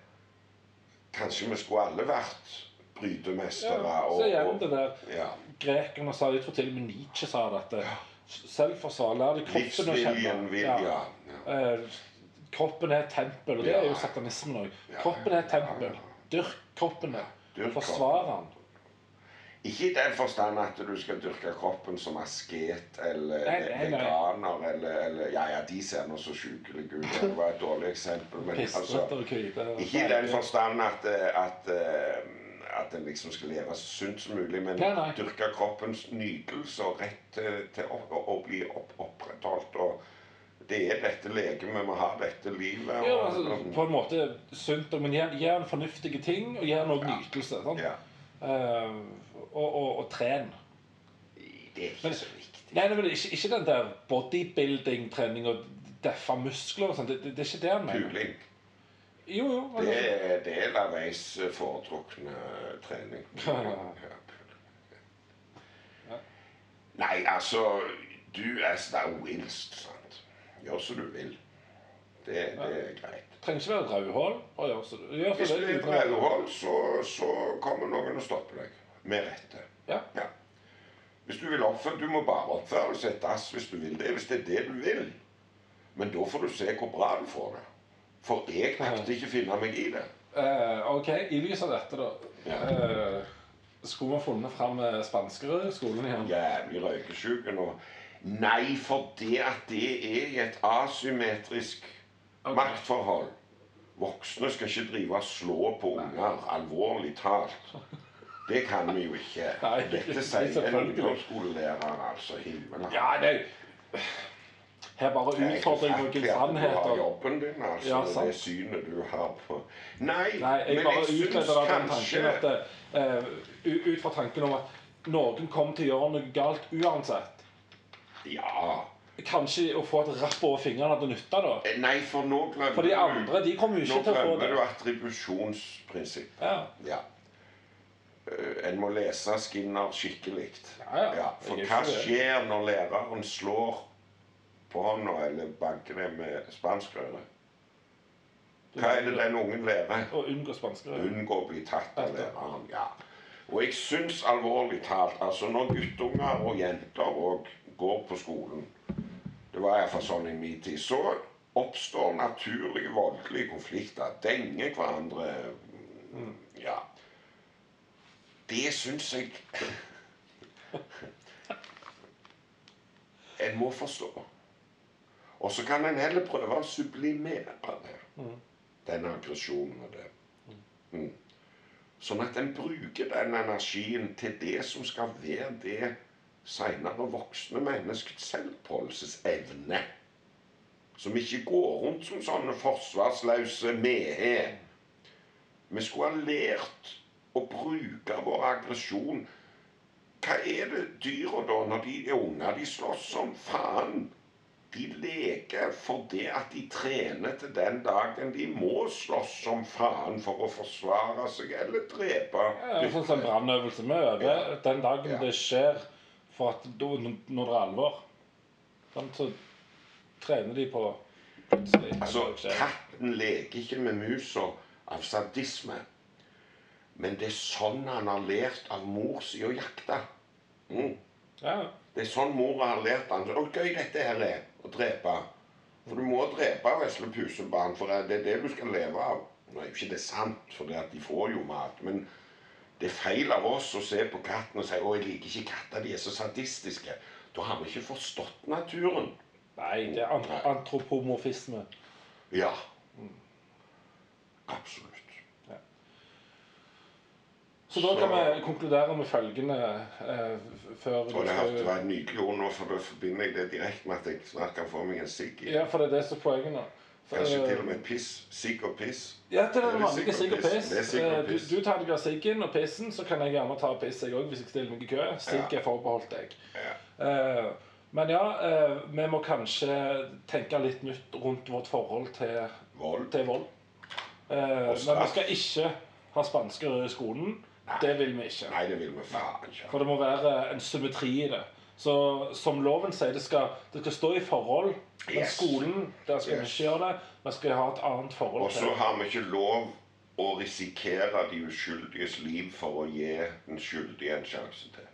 Kanskje vi skulle alle vært brytemestere. ja, Så igjen det der ja. Grekerne sa Jeg tror til og med Nietzsche sa dette. Selvforsvar lær det kroppen å kjenne. vilja. Ja. Ja. kroppen er et tempel, og det er jo satanismen òg. Kroppen er et tempel. Dyrk kroppen Forsvar den. Ikke i den forstand at du skal dyrke kroppen som asket eller Nei, nei, veganer eller, eller Ja, ja, de ser nå så sjukelige ut. Det var et dårlig eksempel. Men altså, ikke i den forstand at, eh, at, eh, at en liksom skal leve så sunt som mulig, men Nei, dyrke kroppens nytelse og rett til, til å, å, å bli opp, opprettholdt. og det er dette legemet vi har ha, dette livet. Ja, og- altså, på en måte sunt, men gjør en fornuftige ting, og gjør noe Ja. nytelse. Sant? ja. Eh, og, og, og tren. Det er ikke Men- så viktig. Nei, nei, men ikke, ikke den der bodybuilding-trening og deffa muskler og sånn. Det, det, det er ikke det han mener. Puling. Jo, jo. men Det, er- del av veis foretrukne trening. *laughs* Ja. Ja, Nei, altså Du er Star Wills, sant. Gjør som du vil. Det, det er greit. Det trenger ikke være rødhål. Hvis du er det i uten så, så kommer noen og stopper deg. Med rette. Ja. Ja. Hvis du vil oppføre Du må bare oppføre deg et dass hvis du vil det. Hvis det er det du vil. Men da får du se hvor bra du får det. For jeg makter ikke finne meg i det. Uh, ok, i lys av dette, da. Ja. Uh, skulle vi funnet fram spanskerødskolen igjen? jævlig røykesjuke nå. Nei, for det at det er i et asymmetrisk Ok. maktforhold. Voksne skal ikke drive og slå på unger, alvorlig talt. Det kan vi jo ikke. *laughs* Nei, Dette *laughs* sier en ungdomsskolelærer, altså. Himmelen. Ja, nei Her bare Det er ikke utfordrer jeg noen at du har sannheter. jobben din, altså. Ja, det synet du har på Nei, Nei, jeg men bare jeg syns kanskje at uh, Ut fra tanken om at noen kommer til å gjøre noe galt uansett. Ja. Kanskje å få et rapp over fingrene hadde nytta, da. Nei, for nå glemmer For de andre de kommer jo Nå ikke til å få glemmer det. du attribusjonsprinsipp. Ja. Ja. Eh, En må lese Skinner skikkelig. Ja, ja. For er hva skjer når læreren slår på hånda eller banker deg med spanskrøret? Hva er det den ungen lærer? Å unngå spanskrøret. Unngå å bli tatt av læreren. Ja. Og jeg syns alvorlig talt altså Når guttunger og jenter òg går på skolen Det var iallfall sånn i min tid. Så oppstår naturlige voldelige konflikter. Denger hverandre. Ja. Det syns jeg *laughs* En må forstå. Og så kan en heller prøve å sublimere det. Den aggresjonen og det. Mm. Sånn at en bruker den energien til det som skal være det seinere voksne menneskets selvpåholdelsesevne. Som ikke går rundt som sånne forsvarsløse mehe. Vi skulle ha lært å bruke vår aggresjon. Hva er det dyra da, når de er unger? De slåss som faen. De leker fordi at de trener til den dagen de må slåss som faen for å forsvare seg eller drepe. Ja, sånn som brannøvelse vi øver den dagen Ja. det skjer, for at da, når det er alvor. Så trener de på plutselig Altså, katten leker ikke med musa av sadisme. Men det er sånn han har lært av mor si å jakte. Mm. Ja. Det er sånn mora har lært han. Å, gøy dette her er, å drepe. For du må drepe vesle pusebarn, for det er det du skal leve av. Nå er jo ikke det sant, for de får jo mat. Men det er feil av oss å se på katten og si å, jeg liker ikke katter, de er så sadistiske. Da har vi ikke forstått naturen. Nei, det er Nei. antropomorfisme. Ja. Absolutt. Så da kan vi konkludere med følgende eh, før Og det, har- vært var et nydelig ord nå, for da forbinder jeg det direkte med at jeg snart kan få meg en sigg. Ja, for det er det som er poenget nå. Kanskje eh, til og med piss. Sigg og piss. Ja, det er vanlige sigg og piss. Eh, Du, du tar deg av siggen og pissen, så kan jeg gjerne ta piss jeg òg hvis jeg stiller meg i kø. Sigg er forbeholdt deg. Ja. Eh, Men ja, vi må kanskje tenke litt nytt rundt vårt forhold til, Vold. til vold. Men vi skal ikke ha spansker i skolen. Det vil vi ikke. Nei, det vil vi faen ikke. For det må være en symmetri i det. Så som loven sier, det skal, det skal stå i forhold. Men Yes. skolen, der skal vi ikke gjøre det. Vi skal ha et annet forhold Og til så har vi ikke lov å risikere de uskyldiges liv for å gi den skyldige en sjanse til.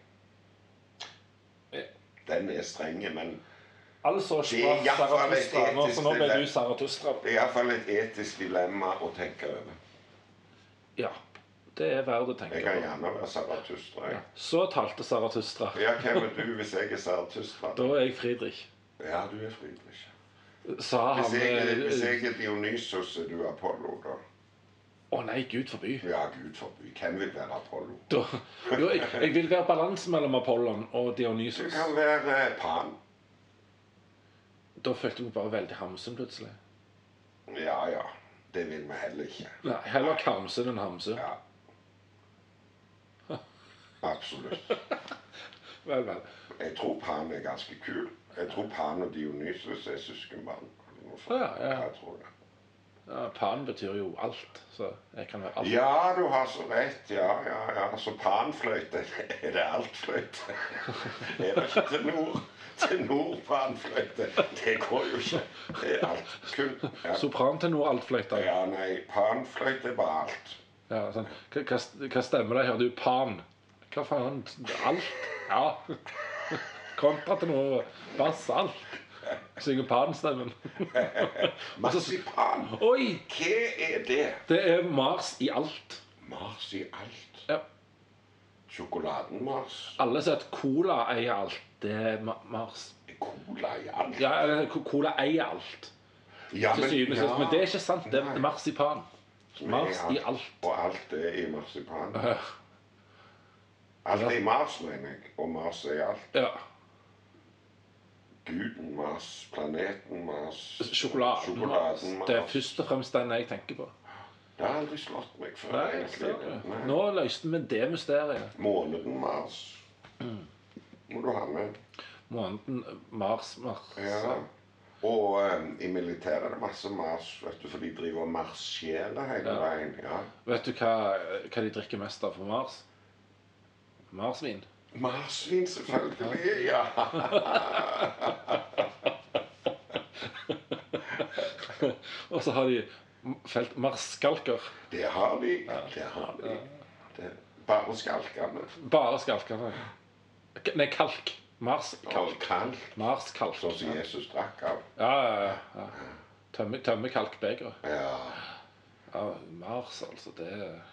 Ja. Den er streng, men Altså Det er straff et Nå, så nå ble du Zarathustra. det er iallfall et etisk dilemma å tenke over. Ja. Det er verdt å tenke på. Jeg kan gjerne være Zarathustra. Ja. Så talte Zarathustra. Ja, hvem er du hvis jeg er Zarathustra? Da er jeg Friedrich. Ja, du er Friedrich. Sa han Hvis jeg, eh, hvis jeg er Dionysos, er du Apollo, da? Å nei, Gud forby. Ja, gud forby. Hvem vil være Apollo? Da, jo, jeg, jeg vil være balansen mellom Apollon og Du kan være eh, Pan. Da følte jeg meg bare veldig Hamsun plutselig. Ja, ja. Det vil vi heller ikke. Nei, Heller Karmsen enn Hamsun. Ja. Absolutt. *laughs* Vel, vel. Jeg tror Pan er ganske kul. Jeg tror Pan og Dionysus er søskenbarn. Ja, ja. Jeg tror det. Ja, Pan betyr jo alt, så jeg kan være alt. Ja, du har så rett. Ja, ja, ja. Så panfløyte, *laughs* er det altfløyte? *laughs* Er det ikke til nord? Til nord panfløyte? Det går jo ikke. Det er alt. Kun. Ja. nord altfløyte? ja, nei, panfløyte er bare alt. Ja, sånn. Hva, hva stemmer det her? Du, Pan. Hva faen? Alt? Ja. Kontra til noe basalt. Synger Pan-stemmen. Marsipan. Oi! Hva er det? Det er Mars i alt. Mars i alt. Ja. Sjokoladen-Mars. Alle sier at Cola eier alt. Det er Ma Mars. Cola i alt. Ja, eller Cola eier alt. Ja, men, og. Men det er ikke sant. Det er marsipan. Mars i alt. Og alt er i marsipan. Alt er i Mars, mener jeg. Og Mars er alt. Ja. Guden Mars, planeten Mars, Sjokoladen Mars. sjokoladen Det er Mars. først og fremst den jeg tenker på. Det har aldri slått meg før. Nei, egentlig. ser. Nei. Nå løste vi det mysteriet. Måneden Mars. Mm. Må du ha med. Måneden Mars, Mars. Ja. Og eh, i militæret er det masse Mars, vet du, for de driver og marsjerer hele Ja. veien. Ja. Vet du hva, hva de drikker mest av på Mars? Marsvin. Marsvin, selvfølgelig. Ja. *laughs* Og så har de felt marsskalker. Det har de. Det har de. Det. Bare skalkene. Bare skalkene. Nei, kalk. Marskalk. kalk, Marskalk. sånn som Jesus drakk av. Ja, ja, ja. Tømme, tømme kalkbegeret. Ja, Ja, Mars, altså. Det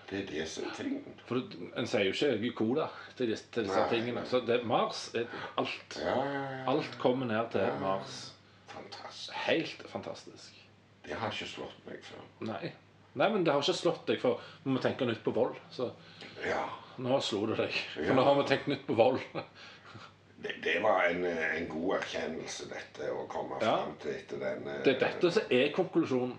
det er det som er tingen. For du- en sier jo ikke cola til disse, til disse Nei. tingene. Så det, Mars er alt. Ja, ja, ja. Alt kommer ned til Mars. Fantastisk. Helt fantastisk. Det har ikke slått meg før. Nei. Nei, men det har ikke slått deg, for vi må tenke nytt på vold. Så Ja. nå slo det deg. For nå har vi tenkt nytt på vold. Det, det var en, en god erkjennelse, dette, å komme Ja. fram til etter den eh, Det er dette som er konklusjonen.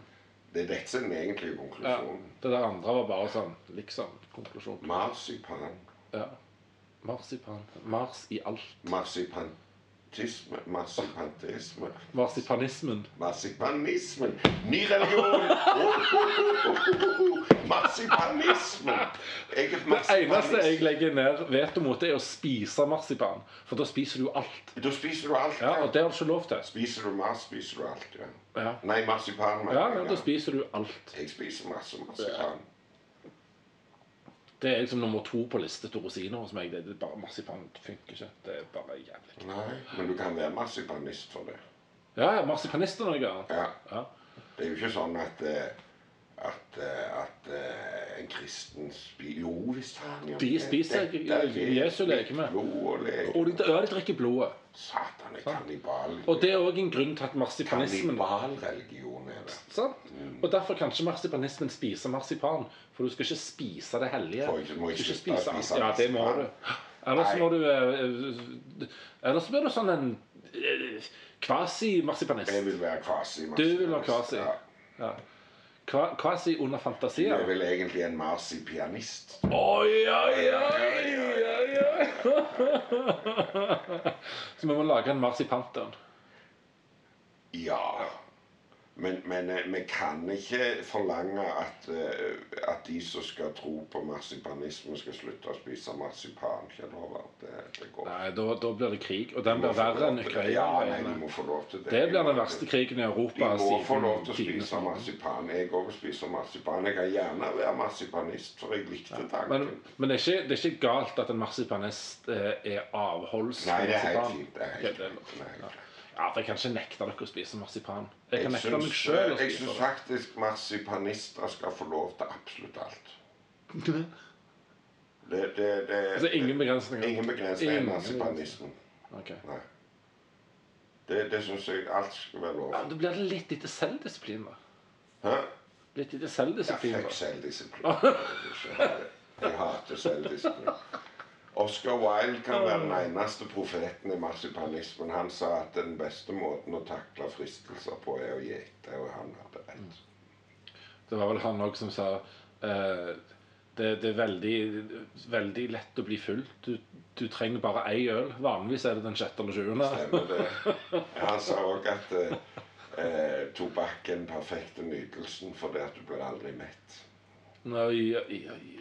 Det er dette som er egentlige Ja. konklusjonen. Det der andre var bare sånn liksom konklusjon. Marsipan. Ja. Marsipan. Mars i alt. Marsipantisme. Marsipantisme. Marsipanismen. Marsipanismen. Ny religion! Marsipanismen. Jeg er Det eneste jeg legger ned veto mot, det er å spise marsipan. For da spiser du alt. Da spiser du alt. Ja, Og det har du ikke lov til. Spiser du Mars, spiser du alt. ja. Ja, Nei, marsipan. ja men da spiser du alt. Jeg spiser masse marsipan. Det er liksom nummer to på liste til rosiner hos meg. Det er bare Marsipan funker ikke. Det er bare jævlig. Nei, men du kan være marsipanist for det. Ja, ja, marsipanist er noe annet. Ja. Ja. Det er jo ikke sånn at eh, at, eh, at eh, en kristen spiser Jo visst faen. De det- spiser er Jesu legeme. Og de, ja, de drikker blodet. Satan, er kannibal. Og det er òg en grunn til at marsipanismen Kannibalreligion er det. Sant? Og derfor kan ikke marsipanismen spise marsipan. For du skal ikke spise det hellige. For ikke- må Du ikke spise, spise Ja, det må du. Ellers må du eh, Ellers blir du sånn en kvasi-marsipanist. Jeg vil være kvasi. Du vil være kvasi. Ja. Ja. Kva- sier under Jeg Du er vel egentlig en marsipianist. Oi, oi, oi, oi, oi. *laughs* Så vi må lage en marsipanter. Ja. Men, men eh, vi kan ikke forlange at, eh, at de som skal tro på marsipanisme, skal slutte å spise marsipan. Det, det går Nei, da, da blir det krig. Og den De blir verre enn Ukraina. Ja, nei, de må få lov til det. Det blir den verste krigen i Europa De må få lov til å spise marsipan. Jeg òg spiser marsipan. Jeg kan gjerne være marsipanist, for jeg likte tanken. Men, men det, er ikke, det er ikke galt at en marsipanist eh, er avholds Nei, det er helt fint. Det er helt fint. Ja. for jeg kan ikke nekte dere å spise marsipan. Jeg kan Jeg nekte meg selv å jeg spise syns det. faktisk marsipanister skal få lov til absolutt alt. Det, det, det, Altså ingen begrensninger? ingen begrensninger i Ingen marsipanisten. Ok. Nei. Det, det syns jeg alt skal være lov. Ja, Da blir det litt etter selvdisiplin, da. Hæ? Litt etter Ja, selvdisiplin. Jeg da. selvdisiplin. Jeg hater selvdisiplin. *laughs* Oscar Wilde kan være den eneste profeten i marsipanismen. Han sa at den beste måten å takle fristelser på, er å gjete, og han hadde rett. Det var vel han òg som sa uh, det, det er veldig, veldig lett å bli full. Du, du trenger bare ei øl. Vanligvis er det den sjette eller sjuende. Stemmer det. Han sa òg at uh, eh, tobakk er den perfekte nytelsen fordi at du blir aldri mett. Nei, ja, ja, oi.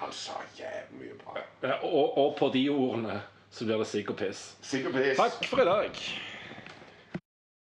Han sa jævlig mye bra. Og, og på de ordene så blir det sigg og piss. Takk for i dag.